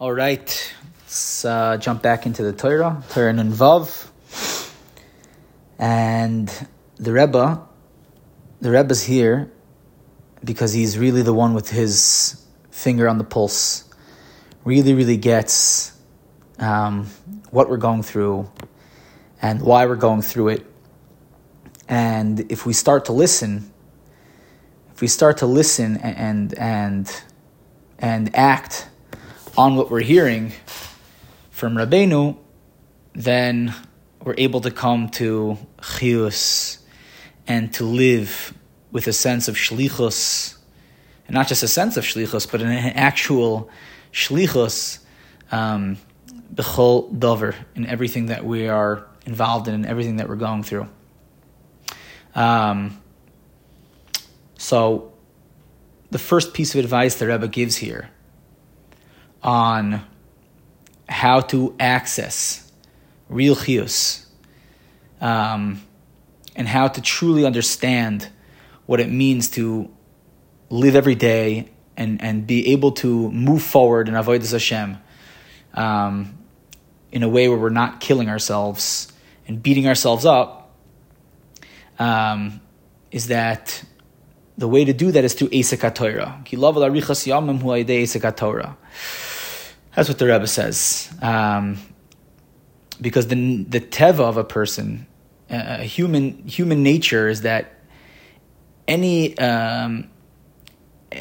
All right, let's uh, jump back into the Torah, Torah Nun Vav. And the Rebbe, the Rebbe's here because he's really the one with his finger on the pulse. Really, really gets um, what we're going through and why we're going through it. And if we start to listen, if we start to listen and and and act on what we're hearing from Rabbeinu, then we're able to come to chiyus and to live with a sense of shlichus, and not just a sense of shlichus, but an actual shlichus um, b'chol dover in everything that we are involved in, and everything that we're going through. Um, so, the first piece of advice the Rebbe gives here on how to access real chiyus um, and how to truly understand what it means to live every day and, and be able to move forward in avodas Hashem um, in a way where we're not killing ourselves and beating ourselves up um, is that the way to do that is to Esek Torah. That's what the Rebbe says. Um, because the the teva of a person, uh, human human nature is that any um,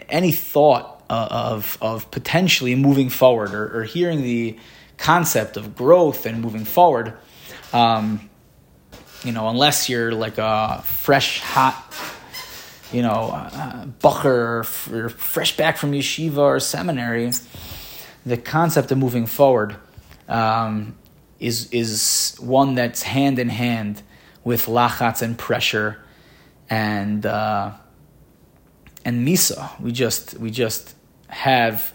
any thought of of potentially moving forward or, or, hearing the concept of growth and moving forward, um, you know, unless you're like a fresh, hot, you know, uh, bacher or fresh back from yeshiva or seminary the concept of moving forward um, is is one that's hand in hand with lachatz and pressure and uh, and misa. We just we just have,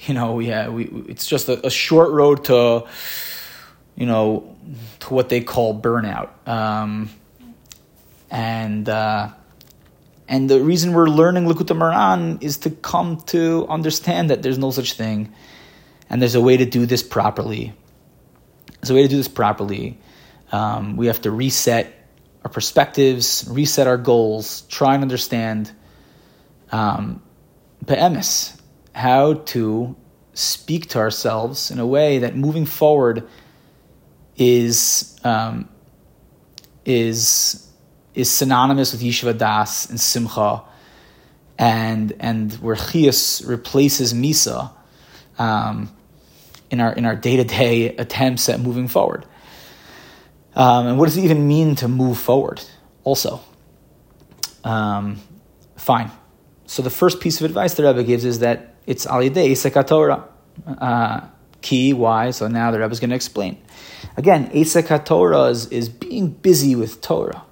you know, we have, we it's just a, a short road to, you know, to what they call burnout. Um, and uh, and the reason we're learning Likutei Moharan is to come to understand that there's no such thing, and there's a way to do this properly. There's a way to do this properly. Um, we have to reset our perspectives, reset our goals, try and understand um, how to speak to ourselves in a way that moving forward is um, is is synonymous with Yeshiva Das and Simcha, and and where Chias replaces Misa um, in our in our day to day attempts at moving forward. Um, and what does it even mean to move forward? Also, um, fine. So the first piece of advice the Rebbe gives is that it's alidei sekatora. Uh, key why? So now the Rebbe is going to explain. Again, Esek Torah is, is being busy with Torah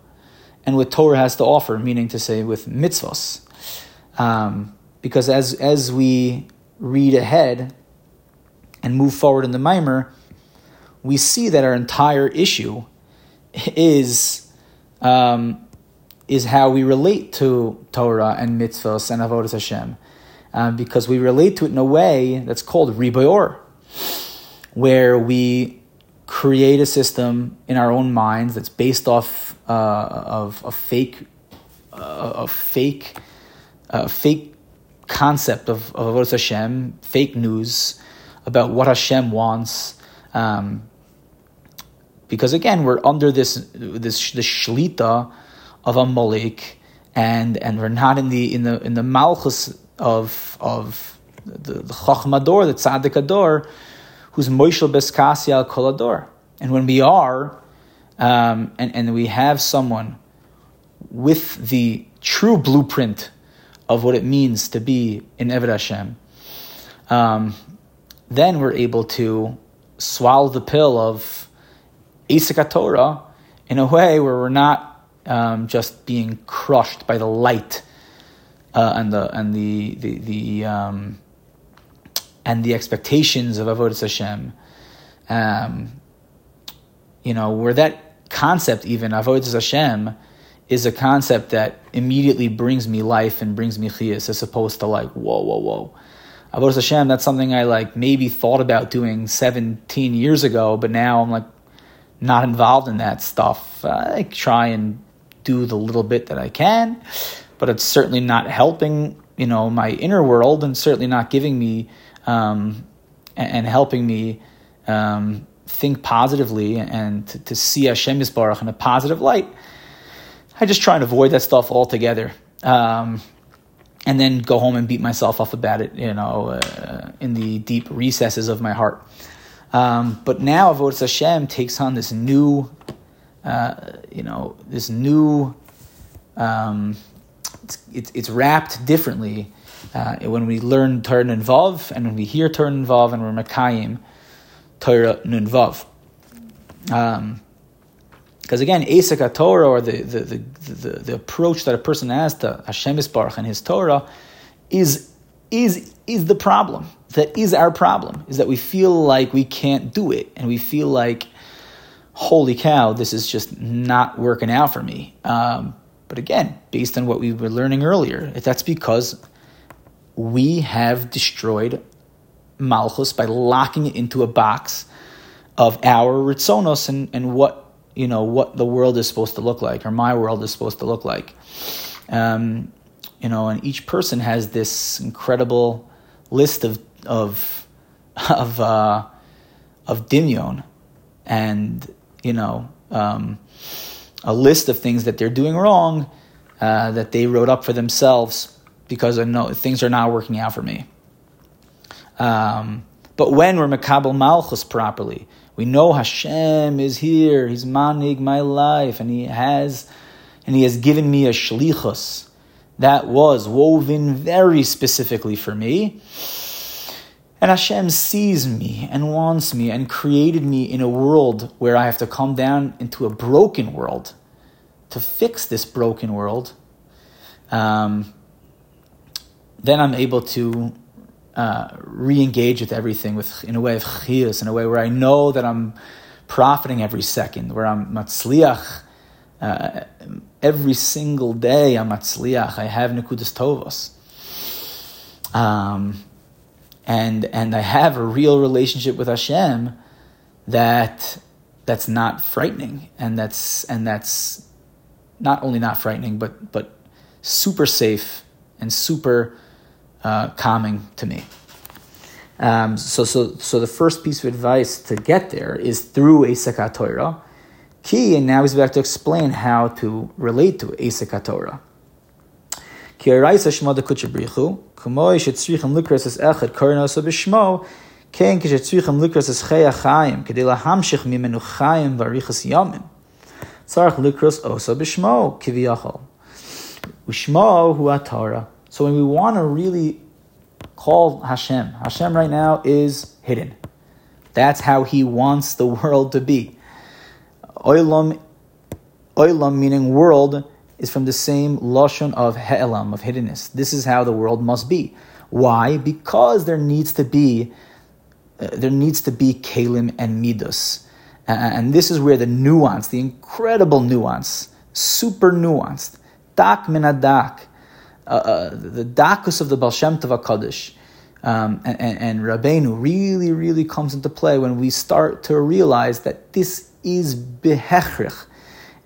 and what Torah has to offer, meaning to say with mitzvahs. Um, because as as we read ahead and move forward in the mimer, we see that our entire issue is um, is how we relate to Torah and mitzvahs and avodas Hashem, um, because we relate to it in a way that's called ribayor, where we create a system in our own minds that's based off uh, of a fake, uh, a fake, a fake concept of of Avodas Hashem, fake news about what Hashem wants. Um, because again, we're under this this the shlita of a molik, and and we're not in the in the in the malchus of of the, the chachmador, the tzaddik ador, who's Moishel Beskasi al Kolador. And when we are, um, and, and we have someone with the true blueprint of what it means to be in Eved Hashem, um, then we're able to swallow the pill of Esek Torah in a way where we're not um, just being crushed by the light uh, and the and the the, the um, and the expectations of Avodah Hashem. Um, you know, where that concept, even Avodah Hashem, is a concept that immediately brings me life and brings me chiyas, as opposed to like, whoa, whoa, whoa. Avodas Hashem, that's something I like maybe thought about doing 17 years ago, but now I'm like not involved in that stuff. I try and do the little bit that I can, but it's certainly not helping, you know, my inner world and certainly not giving me um, and, helping me um, think positively and to, to see Hashem Yisbarach in a positive light. I just try and avoid that stuff altogether. Um, and then go home and beat myself up about it, you know, uh, in the deep recesses of my heart. Um, but now Avodah Hashem takes on this new, uh, you know, this new, um, it's, it's, it's, wrapped differently uh, when we learn Torah Nun Vav and when we hear Torah Nun Vav and we're Makayim Torah Nun Vav. Um, because again, Asik Torah or the, the, the, the, approach that a person has to Hashem Baruch and his Torah is, is, is the problem. That is our problem, is that we feel like we can't do it and we feel like, holy cow, this is just not working out for me. Um, but again, based on what we were learning earlier, that's because we have destroyed Malchus by locking it into a box of our Ritzonos and, and what you know what the world is supposed to look like or my world is supposed to look like um, you know and each person has this incredible list of of of uh, of dimyon and you know um, a list of things that they're doing wrong uh, that they wrote up for themselves because I know things are not working out for me. Um, but when we're Makabal Malchus properly, we know Hashem is here. He's manig my life, and He has, and He has given me a shlichus that was woven very specifically for me. And Hashem sees me and wants me and created me in a world where I have to come down into a broken world to fix this broken world. Um, then I'm able to uh, re-engage with everything with in a way of chiyus, in a way where I know that I'm profiting every second, where I'm matzliach uh, every single day. I'm matzliach. I have nekudas tovos, um, and and I have a real relationship with Hashem that that's not frightening, and that's and that's not only not frightening, but but super safe and super uh, calming to me. Um, so, so, so the first piece of advice to get there is through Asik Torah. Key, and now he's about to explain how to relate to Asik Torah. Ki araisa shma de shetzrichem lukras es echad kornos b'shmo, ken kishetzrichem lukras es cheya chayim, kedei mimenu chayim varichas yamim. Tzarech lukras osa b'shmo, kiviyachol. Ushmo hu Torah. So when we want to really call Hashem, Hashem right now is hidden. That's how He wants the world to be. Oilam, oilam meaning world, is from the same lashon of he'elam, of hiddenness. This is how the world must be. Why? Because there needs to be uh, there needs to be kalim and midos, uh, and this is where the nuance, the incredible nuance, super nuanced, dak minadak, uh, uh, the dakus of the Baal Shem Tov HaKadosh um, and, and, and Rabbeinu really, really comes into play when we start to realize that this is behechrich,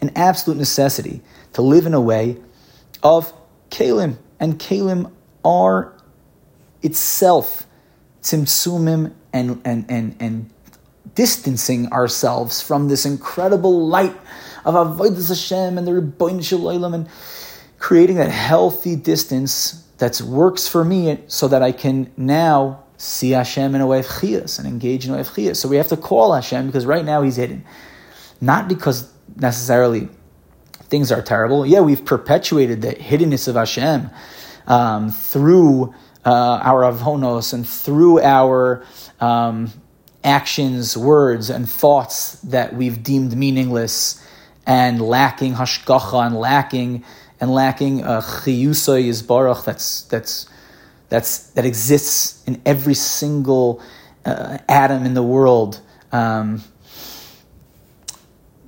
an absolute necessity to live in a way of kalim, and kalim are itself tzimtzumim and, and, and, and distancing ourselves from this incredible light of Avodah Hashem and the Rebbeinu Shalom and creating that healthy distance that works for me so that I can now see Hashem in a way of chiyas and engage in a way of chiyas. So we have to call Hashem because right now he's hidden. Not because necessarily things are terrible. Yeah, we've perpetuated the hiddenness of Hashem um, through uh, our avonos and through our um, actions, words, and thoughts that we've deemed meaningless and lacking hashgacha and lacking and lacking a chiyusa yizbarach that's that's that's that exists in every single uh, atom in the world. Um,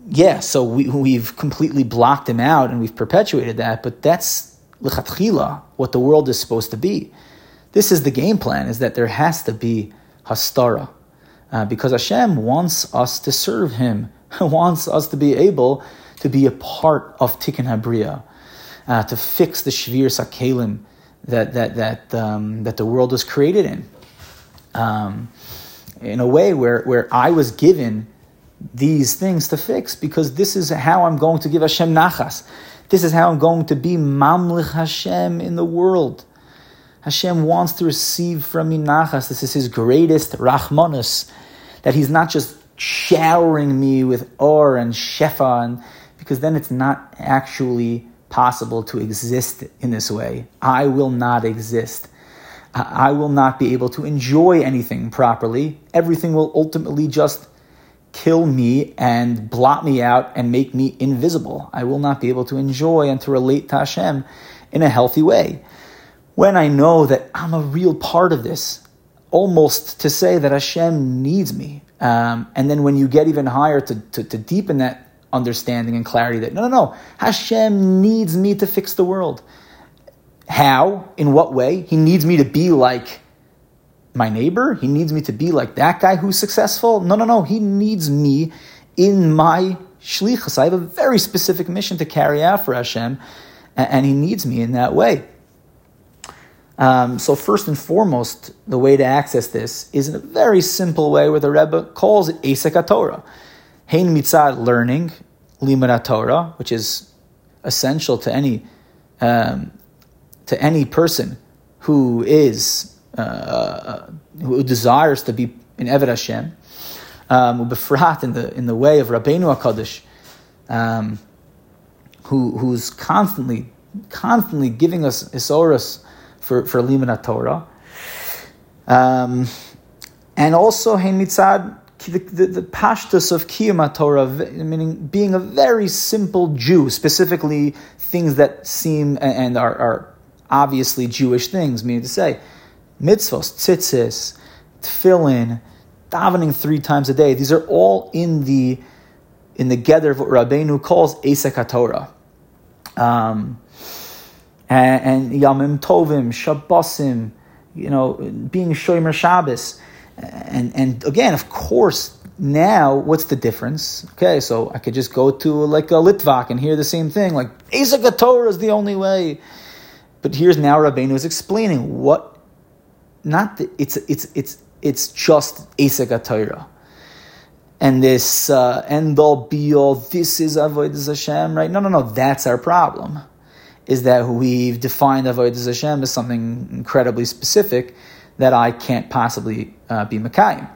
yeah, so we, we've completely blocked him out and we've perpetuated that, but that's lichatchila, what the world is supposed to be. this is the game plan: is that there has to be hastara, uh, because Hashem wants us to serve Him, wants us to be able to be a part of Tikkun Habriya, uh, to fix the shvir sakelim that that that um, that the world was created in, um, in a way where where I was given these things to fix because this is how I'm going to give Hashem nachas. This is how I'm going to be mamlich Hashem in the world. Hashem wants to receive from me nachas. This is His greatest rachmanus, that He's not just showering me with or and shefa, and, because then it's not actually possible to exist in this way. I will not exist. I will not be able to enjoy anything properly. Everything will ultimately just kill me and blot me out and make me invisible. I will not be able to enjoy and to relate to Hashem in a healthy way. When I know that I'm a real part of this, almost to say that Hashem needs me. Um, and then when you get even higher to, to, to deepen that understanding and clarity that no, no, no, Hashem needs me to fix the world. How? In what way? He needs me to be like my neighbor. He needs me to be like that guy who's successful. No, no, no. He needs me in my shlichus. I have a very specific mission to carry out for Hashem, and He needs me in that way. Um, so first and foremost, the way to access this is in a very simple way, where the Rebbe calls it Esek Torah. Hein mitzad learning, limud Torah, which is essential to any um, to any person who is uh, uh, who desires to be in Eved Hashem, um, befrat in the in the way of Rabbeinu Hakadosh, um, who who's constantly constantly giving us isoras for for limud Torah, um, and also hein mitzad the, the, the pashtus of kiyum Torah, meaning being a very simple Jew, specifically things that seem and are, are obviously Jewish things, meaning to say mitzvos, tzitzis, tefillin, davening three times a day. These are all in the in the gather of what Rabbeinu calls Esek HaTorah. Um, and, and Yamim Tovim, Shabbosim, you know, being Shomer Shabbos. And, and again, of course, now what's the difference? Okay, so I could just go to like a Litvak and hear the same thing, like Esek Torah is the only way. But here's now Rabbeinu is explaining what not the, it's it's it's it's just Esek Torah. And this uh, end all be all, this is Avodah Hashem, right? No, no, no, that's our problem. Is that we've defined Avodah Hashem as something incredibly specific that I can't possibly uh, be Mekayim.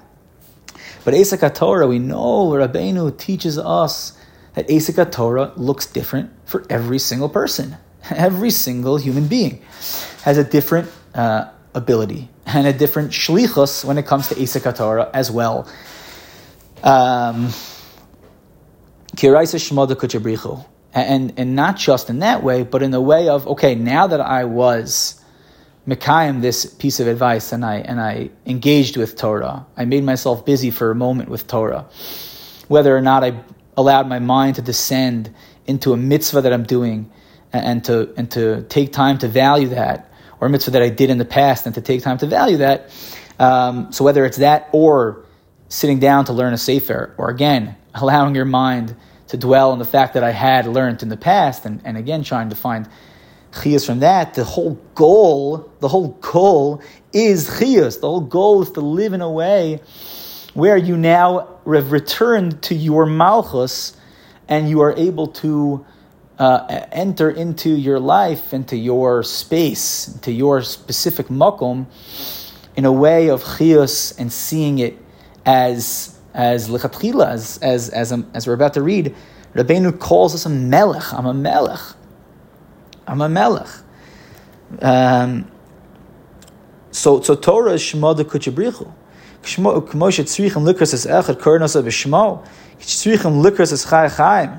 But Esek Torah, we know Rabbeinu teaches us that Esek Torah looks different for every single person. Every single human being has a different uh, ability and a different shlichus when it comes to Esek Torah as well. Um, and, and not just in that way, but in the way of, okay, now that I was Mekayim this piece of advice and I, and I engaged with Torah, I made myself busy for a moment with Torah, whether or not I allowed my mind to descend into a mitzvah that I'm doing and to, and to take time to value that, or a mitzvah that I did in the past and to take time to value that. Um, so whether it's that or sitting down to learn a sefer, or again, allowing your mind to dwell on the fact that I had learned in the past, and, and again trying to find chiyas from that, the whole goal, the whole goal is chiyas. The whole goal is to live in a way where you now have returned to your malchus and you are able to uh, enter into your life, into your space, into your specific makom, in a way of chiyus and seeing it as as lechatchila, as as as, um, as we're about to read. Rabbeinu calls us a melech. I'm a melech. I'm a melech. Um, so so Torah is shema de kuchabrichu.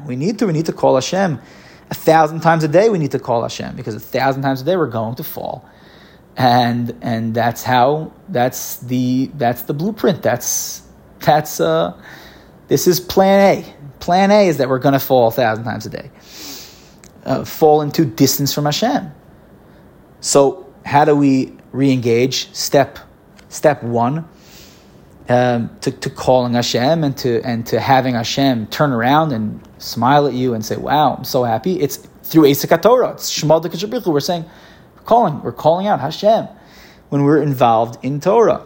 We need to we need to call Hashem a thousand times a day we need to call Hashem because a thousand times a day we're going to fall. And and that's how that's the that's the blueprint. That's that's uh this is plan A. Plan A is that we're going to fall a thousand times a day. Uh, fall into distance from Hashem. So how do we re-engage. Step step one um, to, to calling Hashem and to and to having Hashem turn around and smile at you and say, "Wow, I'm so happy." It's through Asik Torah. It's Shema We're saying, we're calling, we're calling out Hashem when we're involved in Torah.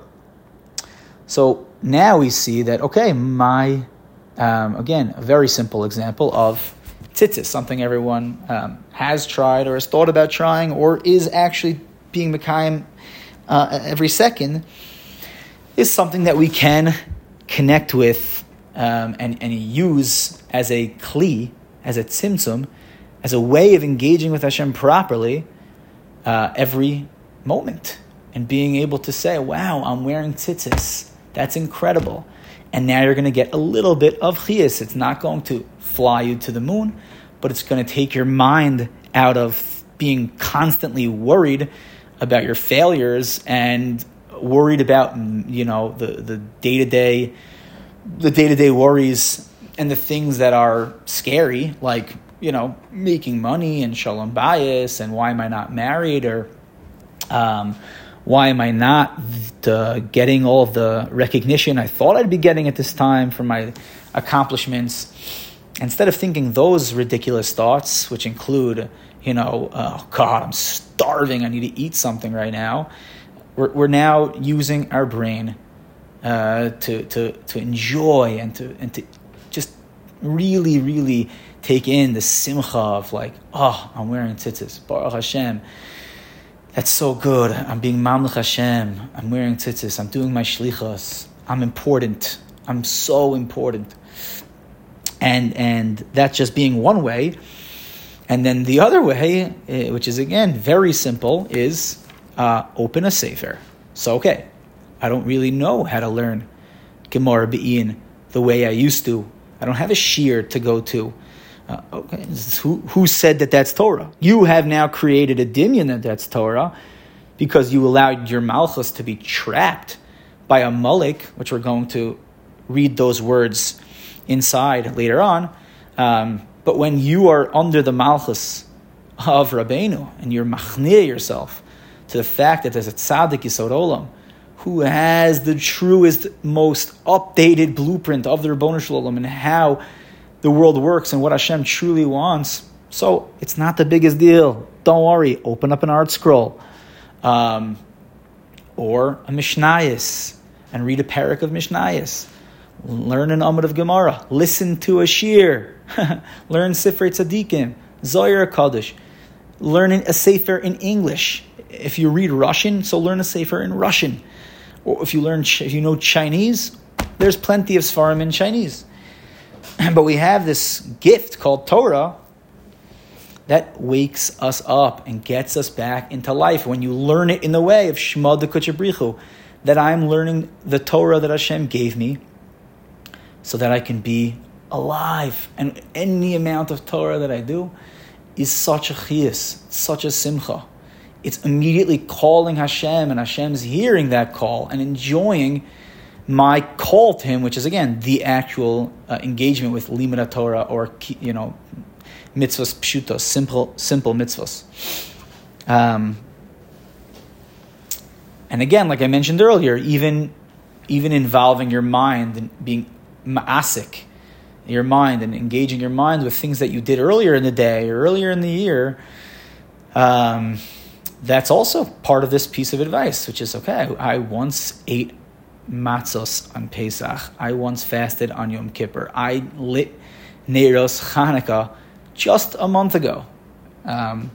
So now we see that okay, my um, again a very simple example of tzitzis, something everyone um, has tried or has thought about trying or is actually being Mekayim uh, every second is something that we can connect with um, and, and use as a kli, as a tzimtzum, as a way of engaging with Hashem properly uh, every moment and being able to say, wow, I'm wearing tzitzis. That's incredible. And now you're going to get a little bit of chiyas. It's not going to fly you to the moon, but it's going to take your mind out of being constantly worried about your failures and worried about you know the the day to day the day to day worries and the things that are scary, like you know making money and shalom bias and why am I not married or um, why am I not uh, getting all of the recognition I thought I'd be getting at this time for my accomplishments? Instead of thinking those ridiculous thoughts, which include, you know, oh God, I'm starving, I need to eat something right now we're, we're now using our brain uh, to, to, to enjoy and to, and to just really, really take in the simcha of like, oh, I'm wearing tzitzis, Baruch Hashem. That's so good. I'm being mamlech Hashem. I'm wearing tzitzis. I'm doing my shlichas. I'm important. I'm so important. And and that's just being one way. And then the other way, eh, which is again very simple, is uh, open a sefer. So okay, I don't really know how to learn Gemara Be'in the way I used to. I don't have a shiur to go to. Uh, okay, who, who said that that's Torah? You have now created a dimion that that's Torah because you allowed your malchus to be trapped by a malik, which we're going to read those words inside later on. Um, but when you are under the malchus of Rabbeinu and you're machnia yourself to the fact that there's a tzaddik Yisod Olam who has the truest, most updated blueprint of the Rabbanu Shalom and how the world works and what Hashem truly wants. So it's not the biggest deal. Don't worry. Open up an ArtScroll. Um, or a Mishnayis and read a parak of Mishnayis. Learn an Amud of Gemara. Listen to a Shiur. Learn Sifrei Tzadikim. Zohar Kaddish. Learn a Sefer in English if you read Russian, so learn a sefer in Russian. Or if you learn, if you know Chinese, there's plenty of svarim in Chinese. But we have this gift called Torah that wakes us up and gets us back into life. When you learn it in the way of Shema de that I'm learning the Torah that Hashem gave me, so that I can be alive. And any amount of Torah that I do is such a chiyas, such a simcha it's immediately calling Hashem, and Hashem's hearing that call and enjoying my call to Him, which is again the actual uh, engagement with limud Torah or you know mitzvahs pshutos, simple simple mitzvahs. Um, and again, like I mentioned earlier, even even involving your mind and being ma'asik, your mind and engaging your mind with things that you did earlier in the day or earlier in the year. Um, that's also part of this piece of advice, which is okay, I once ate matzos on Pesach. I once fasted on Yom Kippur. I lit Neiros Hanukkah just a month ago. Um,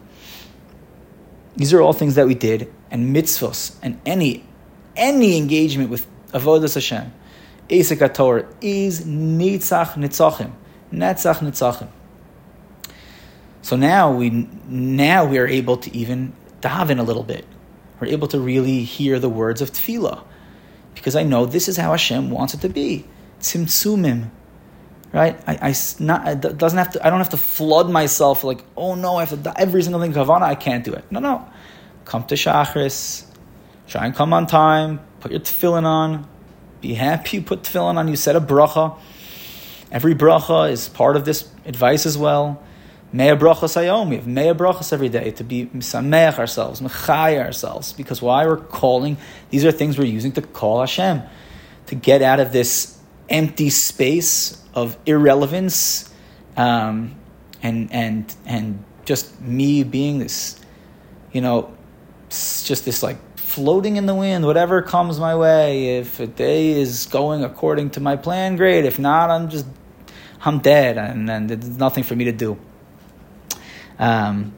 these are all things that we did, and mitzvos, and any any engagement with avodas Hashem, Esek Torah is nitzach nitzachim, netzach nitzachim. So now we now we are able to even daven a little bit. We're able to really hear the words of tefillah. Because I know this is how Hashem wants it to be. Tzimtzumim. Right? I, I, not, it doesn't have to, I don't have to flood myself like, oh no, I have to, every single thing kavana, I can't do it. No, no. Come to Shachris. Try and come on time. Put your tefillin on. Be happy you put tefillin on. You said a bracha. Every bracha is part of this advice as well. Mea brachas hayom. We have mea brachas every day to be misameach ourselves, mechai ourselves. Because why we're calling? These are things we're using to call Hashem, to get out of this empty space of irrelevance, um, and and and just me being this, you know, just this like floating in the wind, whatever comes my way. If a day is going according to my plan, great. If not, I'm just I'm dead, and, and there's nothing for me to do. Um,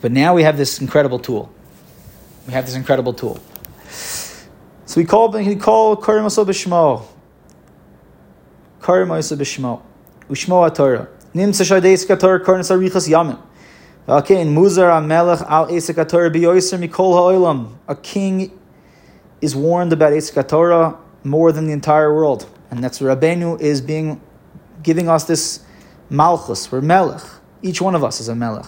but now we have this incredible tool. We have this incredible tool. So we call we call Karim Asa B'Shmo. Karim Asa B'Shmo. Ushmo HaTorah. Nimtza Shadeis Kator Karim Sarichas Yamim. Okay, in Muzar Amelech Al Esek B'Yoyser Mikol Ha'olam. A king is warned about Esek HaTorah more than the entire world. And that's Rabbeinu is being giving us this Malchus, we're Melech. Each one of us is a Melech.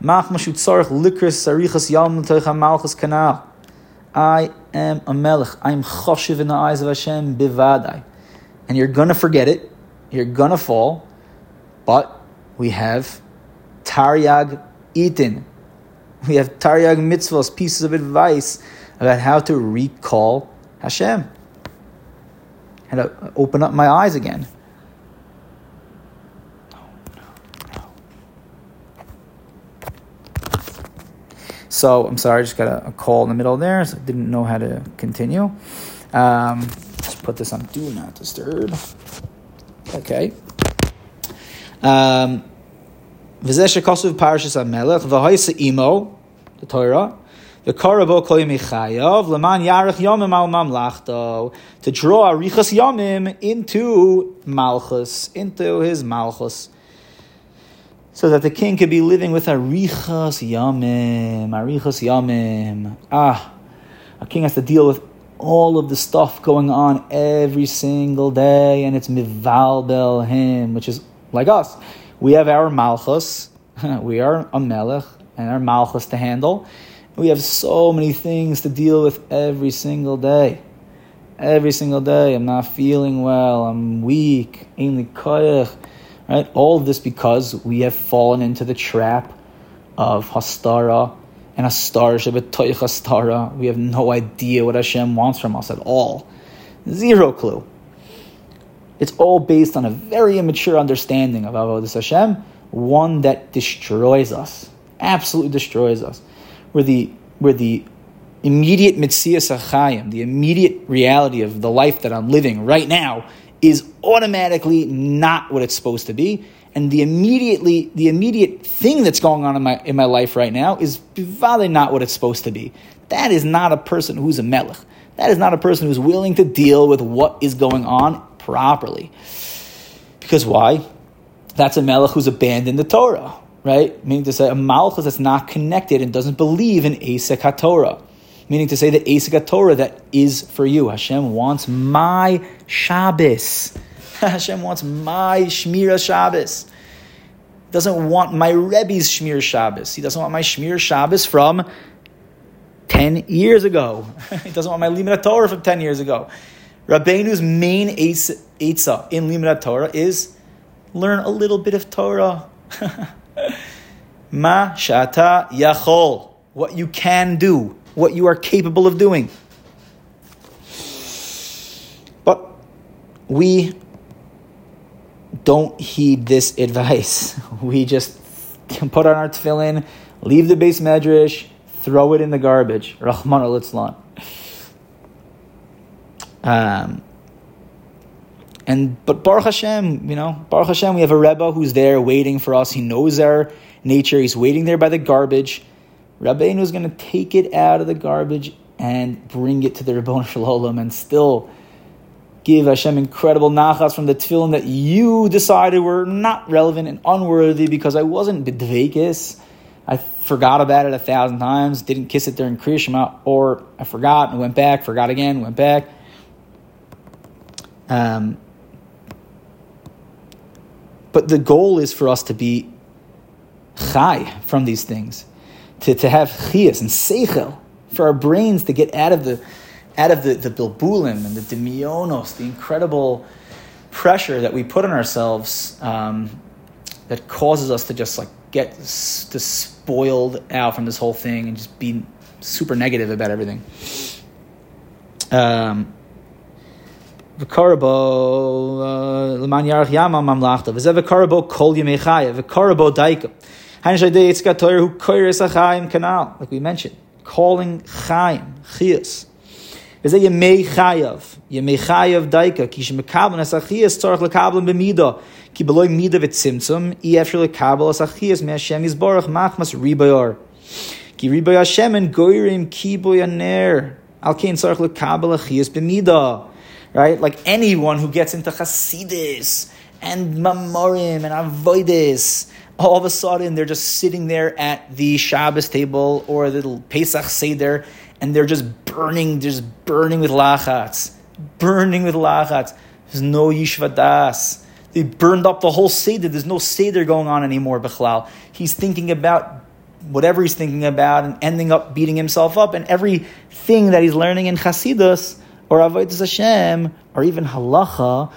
Mach mashut techa malchus. I am a melech. I am choshev in the eyes of Hashem bivadai. And you're gonna forget it. You're gonna fall. But we have taryag itin. We have taryag mitzvahs, pieces of advice about how to recall Hashem. How to open up my eyes again. So I'm sorry, I just got a, a, call in the middle there, so I didn't know how to continue. Um, let's put this on do not disturb. Okay. Um, V'zeh shekasuv Amelech v'hoyse imo the Torah the karabo koy michayav leman yarich yomim al mamlachto to draw arichas yomim into malchus into his malchus so that the king could be living with arichas yamim, arichas yamim. Ah, a king has to deal with all of the stuff going on every single day, and it's mivalbel him, which is like us. We have our malchus, we are a melech, and our malchus to handle. We have so many things to deal with every single day. Every single day, I'm not feeling well. I'm weak. Right? All of this because we have fallen into the trap of hastara and astar shebetoich hastara. We have no idea what Hashem wants from us at all. Zero clue. It's all based on a very immature understanding of Avodah Hashem, one that destroys us, absolutely destroys us. Where the where the immediate mitzias achayim, the immediate reality of the life that I'm living right now, is automatically not what it's supposed to be. And the immediately the immediate thing that's going on in my in my life right now is probably not what it's supposed to be. That is not a person who's a melech. That is not a person who's willing to deal with what is going on properly. Because why? That's a melech who's abandoned the Torah, right? Meaning to say a malchus that's not connected and doesn't believe in Asek HaTorah meaning to say the Asik Torah that is for you. Hashem wants my Shabbos. Hashem wants my Shmira Shabbos. Doesn't want my Rebbe's Shmir Shabbos. He doesn't want my Shmir Shabbos from 10 years ago. he doesn't want my Limud Torah from 10 years ago. Rabbeinu's main Eitzah in Limud Torah is learn a little bit of Torah. Ma shata yachol. What you can do what you are capable of doing. But we don't heed this advice. We just put on our tefillin, leave the beis medrash, throw it in the garbage. Rahman al Um, and but Baruch Hashem, you know, Baruch Hashem, we have a Rebbe who's there waiting for us. He knows our nature. He's waiting there by the garbage. Rabbeinu is going to take it out of the garbage and bring it to the Rabbon Shalom and still give Hashem incredible nachas from the tefillin that you decided were not relevant and unworthy because I wasn't bidvekis. I forgot about it a thousand times, didn't kiss it during Kriyashma, or I forgot and went back, forgot again, went back. Um, but the goal is for us to be chai from these things to, to have chias and seichel, for our brains to get out of the out of the, the bilbulim and the demionos, the incredible pressure that we put on ourselves um, that causes us to just like get just spoiled out from this whole thing and just be super negative about everything. Um, V'karabo uh, l'man yarach yama mamlachta. V'zeh v'karabo kol yemei chaya. V'karabo daika. Hain shadei yitzka toyer hu koyres achayim kanal. Like we mentioned. Calling chayim. Chias. V'zeh yemei chayav. Yemei chayav daika. Ki shemekablan as achias tzorach lekablan b'mida. Ki beloy mida v'tzimtzum. I efshir lekabel as achias me Hashem yizborach machmas ribayar. Ki ribayar Hashem en goyrim kiboy aner. Al kein tzorach lekabel achias b'mida right? Like anyone who gets into Hasidus and Mamorim and Avoidis, all of a sudden they're just sitting there at the Shabbos table or the Pesach Seder and they're just burning, just burning with lachatz, burning with lachatz. There's no yishvadas. They burned up the whole Seder. There's no Seder going on anymore, Bechlal. He's thinking about whatever he's thinking about and ending up beating himself up. And everything that he's learning in Chasidus or Avodah Hashem, or even halacha,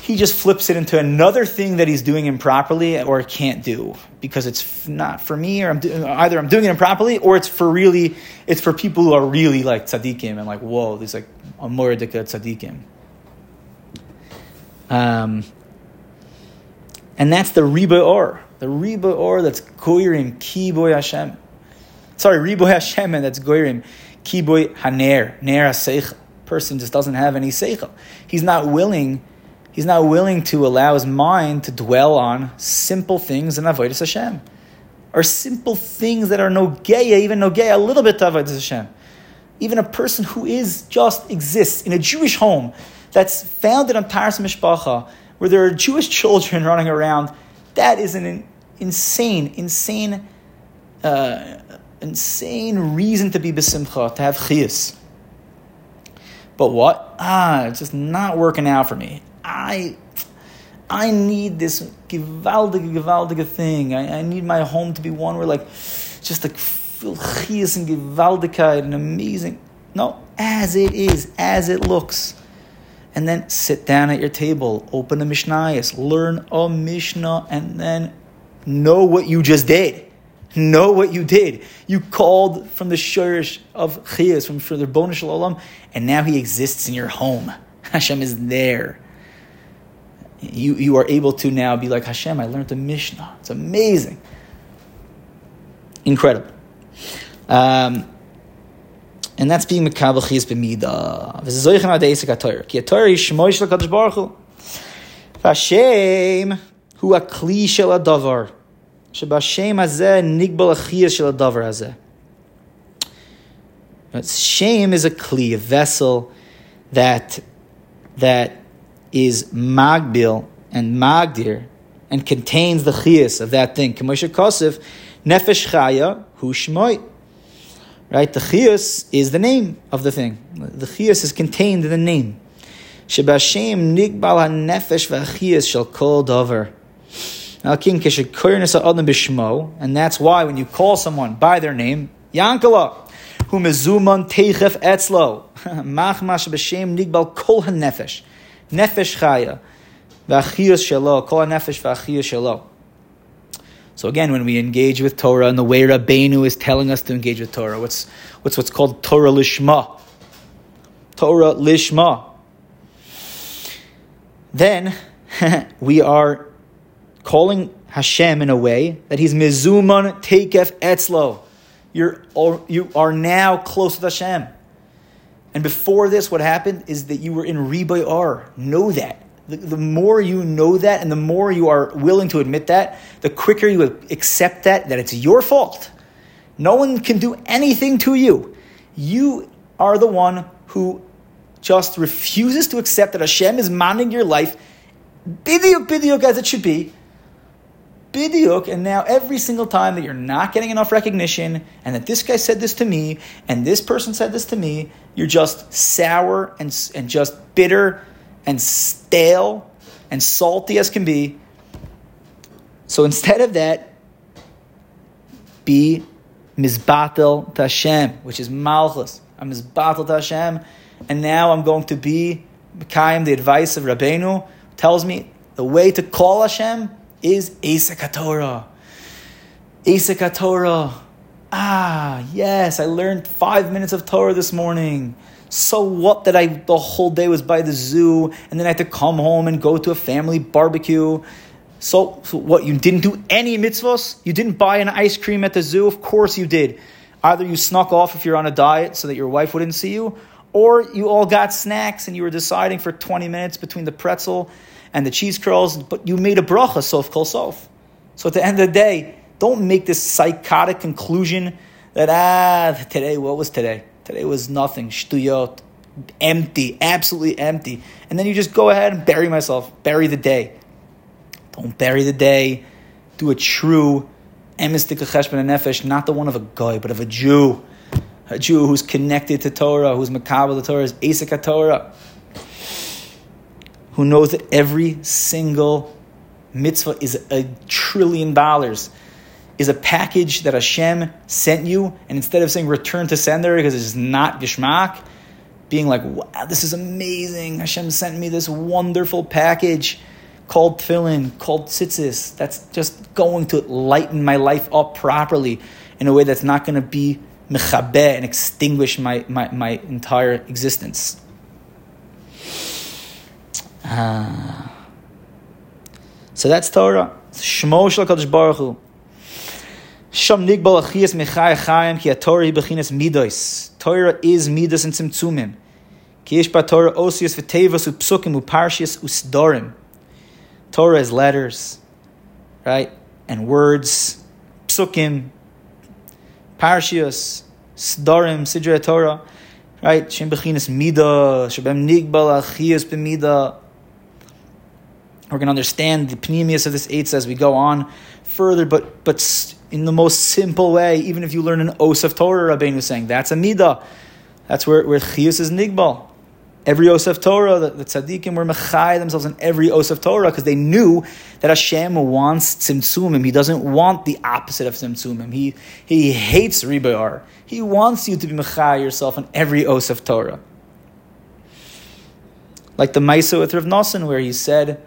he just flips it into another thing that he's doing improperly or can't do because it's not for me, or I'm do, either I'm doing it improperly, or it's for really, it's for people who are really like tzaddikim and like whoa, these like amoridika tzaddikim. Um, and that's the riba or the riba or that's goyrim kiboy Hashem. Sorry, riboy Hashem, and that's goyrim kiboy haner ner person just doesn't have any seichel. He's not willing. He's not willing to allow his mind to dwell on simple things in avodas Hashem, or simple things that are no gaya, even no gaya, a little bit to avodas Hashem. Even a person who is just exists in a Jewish home that's founded on Paras Mishpacha, where there are Jewish children running around, that is an insane, insane, uh, insane reason to be besimcha, to have chiyas. But what? Ah, it's just not working out for me. I I need this gewaldige, gewaldige thing. I, I need my home to be one where like just like feel chias and gewaldigkeit and amazing. No, as it is, as it looks. And then sit down at your table, open a Mishnayos, learn a Mishnah, and then know what you just did know what you did. You called from the shurish of Chiyas, from, from the Bonish Olam, and now he exists in your home. Hashem is there. You, you are able to now be like, Hashem, I learned the Mishnah. It's amazing. Incredible. Um, and that's being Mekabel Chiyas B'mida. V'zezoichem ad-eisik ha-Torah. Ki ha-Torah is Shmoy shel HaKadosh Baruch Hu. Hu ha-Kli shel ha-Davar. שבשם הזה נגבל החייס של הדבר הזה. Shame is a kli, a vessel that that is magbil and magdir and contains the chiyas of that thing. K'moshe Kosef, nefesh chaya hu shmoy. Right, the chiyas is the name of the thing. The chiyas is contained in the name. Shebashem nigbal ha nefesh v'achiyas shall kol dover. And that's why when you call someone by their name, Yankala, who mezuman teichef etzlo, machmash b'shem nigbal kol hanefesh, nefesh chaya, v'achiyus shelo, kol hanefesh v'achiyus shelo. So again, when we engage with Torah and the way Rabbeinu is telling us to engage with Torah, what's, what's what's called Torah lishma. Torah lishma. Then we are calling Hashem in a way that he's mizuman tekef etzlo. You're, you are now close with Hashem. And before this, what happened is that you were in riboy ar. Know that. The, the, more you know that and the more you are willing to admit that, the quicker you accept that, that it's your fault. No one can do anything to you. You are the one who just refuses to accept that Hashem is manning your life bidyuk bidyuk as it should be, bidiuk, and now every single time that you're not getting enough recognition, and that this guy said this to me, and this person said this to me, you're just sour and, and just bitter and stale and salty as can be. So instead of that, be mizbatel to Hashem, which is malchus. I'm mizbatel to Hashem, and now I'm going to be Mekayim, the advice of Rabbeinu, tells me the way to call Hashem is Esek Torah. Torah. Ah, yes, I learned five minutes of Torah this morning. So what that I the whole day was by the zoo and then I had to come home and go to a family barbecue. So, so what you didn't do any mitzvahs? You didn't buy an ice cream at the zoo? Of course you did. Either you snuck off if you're on a diet so that your wife wouldn't see you, or you all got snacks and you were deciding for 20 minutes between the pretzel and the cheese curls, but you made a bracha, sof kol sof. So at the end of the day, don't make this psychotic conclusion that, ah, today, what was today? Today was nothing, shtuyot, empty, absolutely empty. And then you just go ahead and bury myself, bury the day. Don't bury the day. Do a true emistik cheshbon nefesh, not the one of a guy, but of a Jew. A Jew who's connected to Torah, who's makabel the Torah, is Esek Torah. Who knows that every single mitzvah is a trillion dollars is a package that Hashem sent you, and instead of saying return to sender because it's not gishmak, being like, wow, this is amazing. Hashem sent me this wonderful package called tefillin, called tzitzis. That's just going to lighten my life up properly in a way that's not going to be mechabeh and extinguish my, my, my entire existence. Ah. So that's Torah. Shmo Shel Baruch Hu. Sham nigbal achias mechai chayim ki Torah bechinas midos. Torah is midos and tzimtzumim. Ki yesh ba Torah osius v'tevos u'psukim u'parshias u'sdorim. Torah is letters, right? And words, psukim, parshias, sdorim, sidra Torah, right? Shem bechinas mida, shabem nigbal achias b'mida. We're going to understand the pneumius of this eight as we go on further, but but in the most simple way, even if you learn an os of Torah, Rabbeinu is saying that's a midah. That's where, where chiyus is nigbal. Every os of Torah, the, the tzaddikim were mechai themselves in every os of Torah because they knew that Hashem wants tzimtzumim. He doesn't want the opposite of tzimtzumim. He, he hates ribayar. He wants you to be mechai yourself in every os of Torah. Like the Maisa with Rav Nosson, where he said,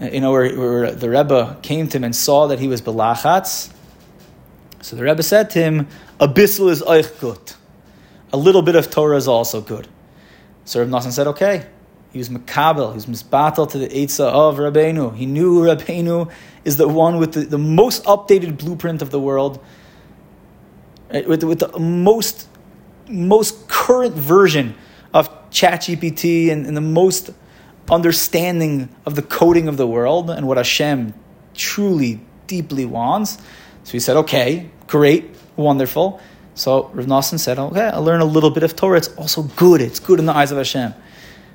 you know, where, where the Rebbe came to him and saw that he was belachatz, so the Rebbe said to him, Abyssal is eich gut. A little bit of Torah is also good. So Rav Nosson said, okay. He was makabel, he was misbatel to the Eitzah of Rabbeinu. He knew Rabbeinu is the one with the, the most updated blueprint of the world, right? with, with the most, most current version of ChatGPT and, and the most understanding of the coding of the world and what Hashem truly, deeply wants. So he said, okay, great, wonderful. So Rav Nosson said, okay, I'll learn a little bit of Torah. It's also good. It's good in the eyes of Hashem.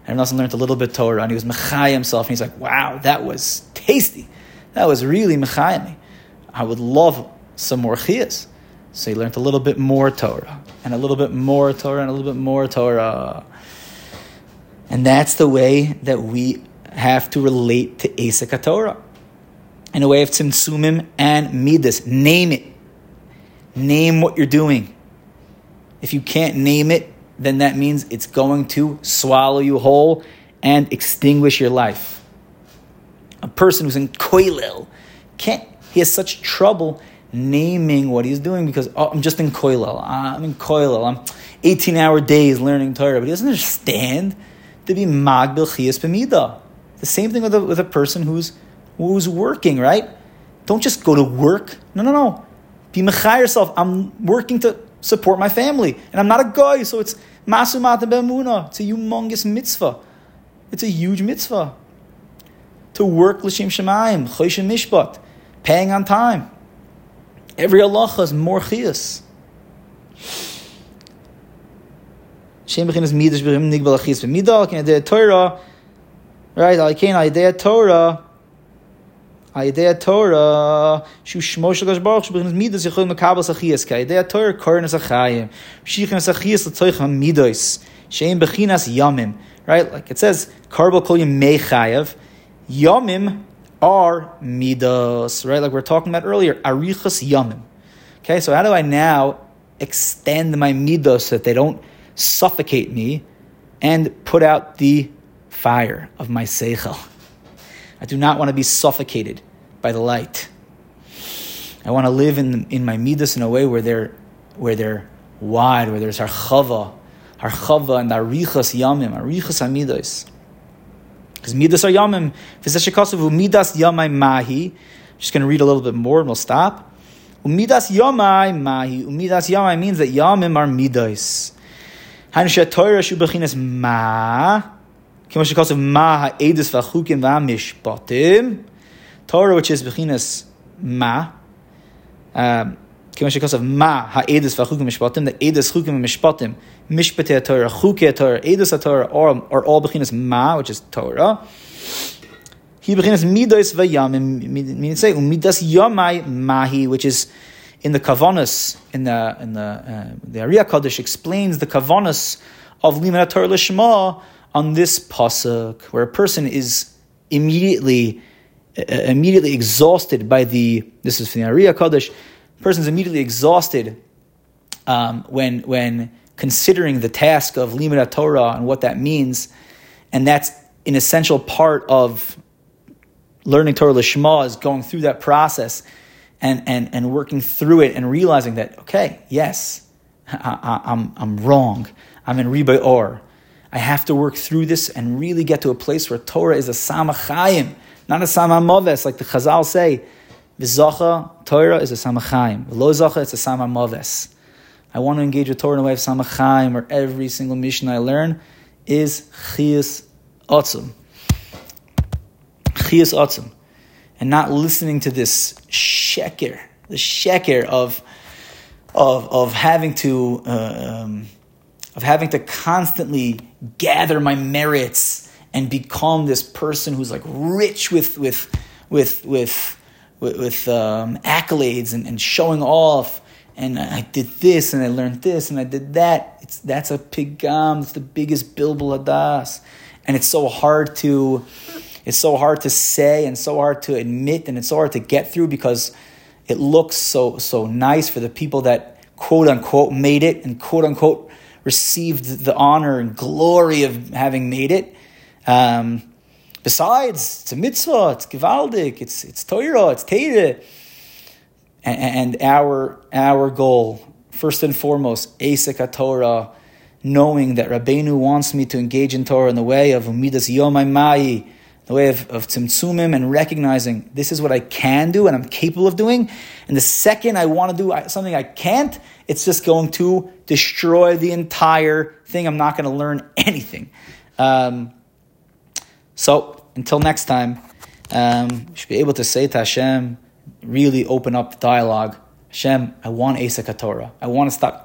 And Rav Nosson learned a little bit Torah, and he was mechai himself, and he's like, wow, that was tasty. That was really mechai me. I would love some more chiyas. So he learned a little bit more Torah, and a little bit more Torah, and a little bit more Torah. And that's the way that we have to relate to Esek Torah in a way of tzimtzumim and midas. Name it. Name what you're doing. If you can't name it, then that means it's going to swallow you whole and extinguish your life. A person who's in koilel can't. He has such trouble naming what he's doing because oh, I'm just in koilel. Ah, I'm in koilel. I'm 18 hour days learning Torah, but he doesn't understand to be magbil chiyas b'midah. The same thing with a, with a person who's who's working, right? Don't just go to work. No, no, no. Be mechai yourself. I'm working to support my family. And I'm not a guy, so it's masumat bemuna. It's a humongous mitzvah. It's a huge mitzvah. To work l'shem shemayim, Choshen Mishpat, paying on time. Every halacha is more chiyas. Shem bechinas midas b'rim nigbal achiyas b'midal, can Torah, right? I can't idea Torah. Ayidea Torah, shu shmo shel Kadosh Baruch Hu, b'chinas midas yichol mekabel sachias, ka Ayidea Torah kornas achayim, shichin sachias l'toich ha-midos, shein bechinas yamim, right? Like it says, karbal kol yim mechayev, yamim are midos, right? Like we are talking about earlier, arichas yamim. Okay, so how do I now extend my midos so that they don't suffocate me and put out the fire of my seichel. I do not want to be suffocated by the light. I want to live in, in my midas in a way where they're, where they're wide, where there's harchava, harchava and arichas yamim, arichas amidas. Because midas are yamim. V'zeshikasavu midas yamai mahi. Just going to read a little bit more and we'll stop. Umidas yamai mahi. Umidas yamai means that yamim are midas. Hanisha Torah shu bechinas ma. Kimo shekasav ma ha'edus v'achukim v'amishpatim. Torah, which is bechinas ma. Um, כיוון שכוסף מה העדס והחוקים המשפטים, the עדס חוקים המשפטים, משפטי התורה, חוקי התורה, עדס התורה, are all בחינס מה, which is Torah. He begins midos vayamim, meaning say umidas yamai mahi, which is in the kavanas in the in the uh, the Ari HaKadosh explains the kavanas of limud Torah lishma on this pasuk, where a person is immediately uh, immediately exhausted by the this is from the Ari HaKadosh. Person is immediately exhausted um, when when considering the task of limud Torah and what that means, and that's an essential part of learning Torah Lishma is going through that process and, and, and working through it and realizing that, okay, yes, I, am I'm, I'm wrong. I'm in Riba Or. I have to work through this and really get to a place where Torah is a samachayim, not a samamoves, like the Chazal say. Vizacha, Torah is a samachayim. Lo zacha, it's a samamoves. I want to engage with Torah in a way of samachayim, where every single mission I learn is chiyas otzum chiyas atzim, and not listening to this sheker, the sheker of of of having to uh, um, of having to constantly gather my merits and become this person who's like rich with with with with with, with um, accolades and, and showing off and I did this and I learned this and I did that. It's that's a pigam. It's the biggest bilbul and it's so hard to it's so hard to say and so hard to admit and it's so hard to get through because it looks so so nice for the people that quote unquote made it and quote unquote received the honor and glory of having made it. Um, besides, it's a mitzvah, it's gewaldig, it's it's Torah, it's Teire. And, and our our goal, first and foremost, Esek Torah, knowing that Rabbeinu wants me to engage in Torah in the way of Umidas Yomai Mai, the way of, of tzimtzumim and recognizing this is what I can do and I'm capable of doing. And the second I want to do something I can't, it's just going to destroy the entire thing. I'm not going to learn anything. Um, so until next time, um, should be able to say to Hashem, really open up the dialogue. Hashem, I want Asaka Torah. I want to stop.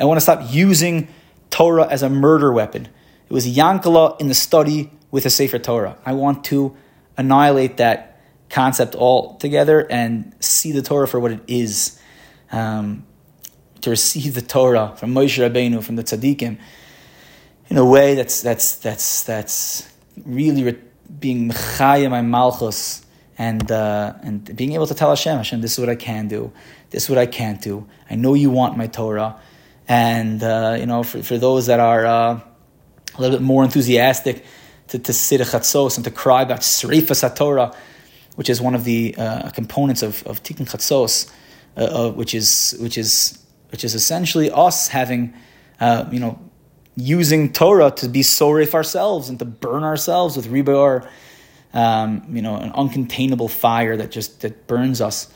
I want to stop using Torah as a murder weapon. It was Yankala in the study with a Sefer Torah. I want to annihilate that concept altogether and see the Torah for what it is. Um, to receive the Torah from Moshe Rabbeinu, from the tzaddikim, in a way that's that's that's that's really re- being mechaya my malchus and uh, and being able to tell Hashem, Hashem, this is what I can do, this is what I can't do. I know you want my Torah, and uh, you know for for those that are uh, a little bit more enthusiastic to, to sit a chatzos and to cry about Sreifas HaTorah, which is one of the uh, components of, of Tikkun Chatzos, uh, which, is, which, is, which is essentially us having, uh, you know, using Torah to be sorif ourselves and to burn ourselves with ribar, um, you know, an uncontainable fire that just that burns us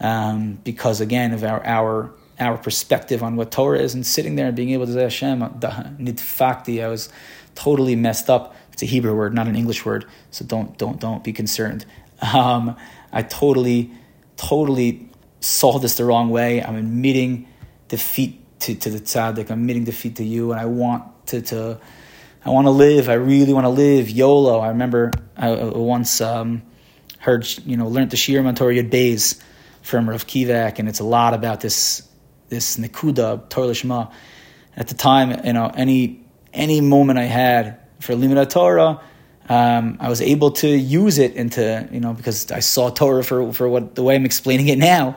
um, because again of our our our perspective on what Torah is and sitting there and being able to say Hashem nidfakti, I was totally messed up it's a Hebrew word, not an English word, so don't don't don't be concerned. Um, I totally, totally saw this the wrong way. I'm admitting defeat to, to the tzaddik. I'm admitting defeat to you, and I want to, to I want to live. I really want to live. YOLO. I remember I, I once um, heard, you know, learned the Shir Torah Yud from Rav Kivak, and it's a lot about this this Nikuda Torah Lishma. At the time, you know, any any moment I had for Limud Torah, um, I was able to use it into, you know, because I saw Torah for, for what the way I'm explaining it now.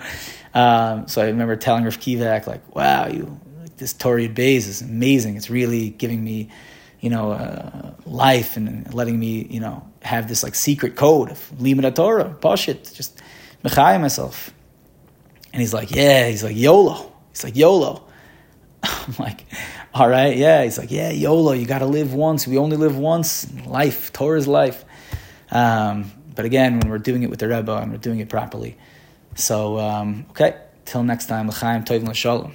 Um, so I remember telling Rav Kivak, like, wow, you, like, this Torah Beis is amazing. It's really giving me you know, uh, life and letting me, you know, have this like secret code of limud Torah, pashit, just mechayim myself. And he's like, yeah, he's like YOLO. He's like YOLO. I'm like, all right, yeah. He's like, yeah, YOLO. You got to live once. We only live once. Life, Torah is life. Um, but again, when we're doing it with the Rebbe and we're doing it properly. So, um, okay, till next time, l'chaim tovim l'shalom.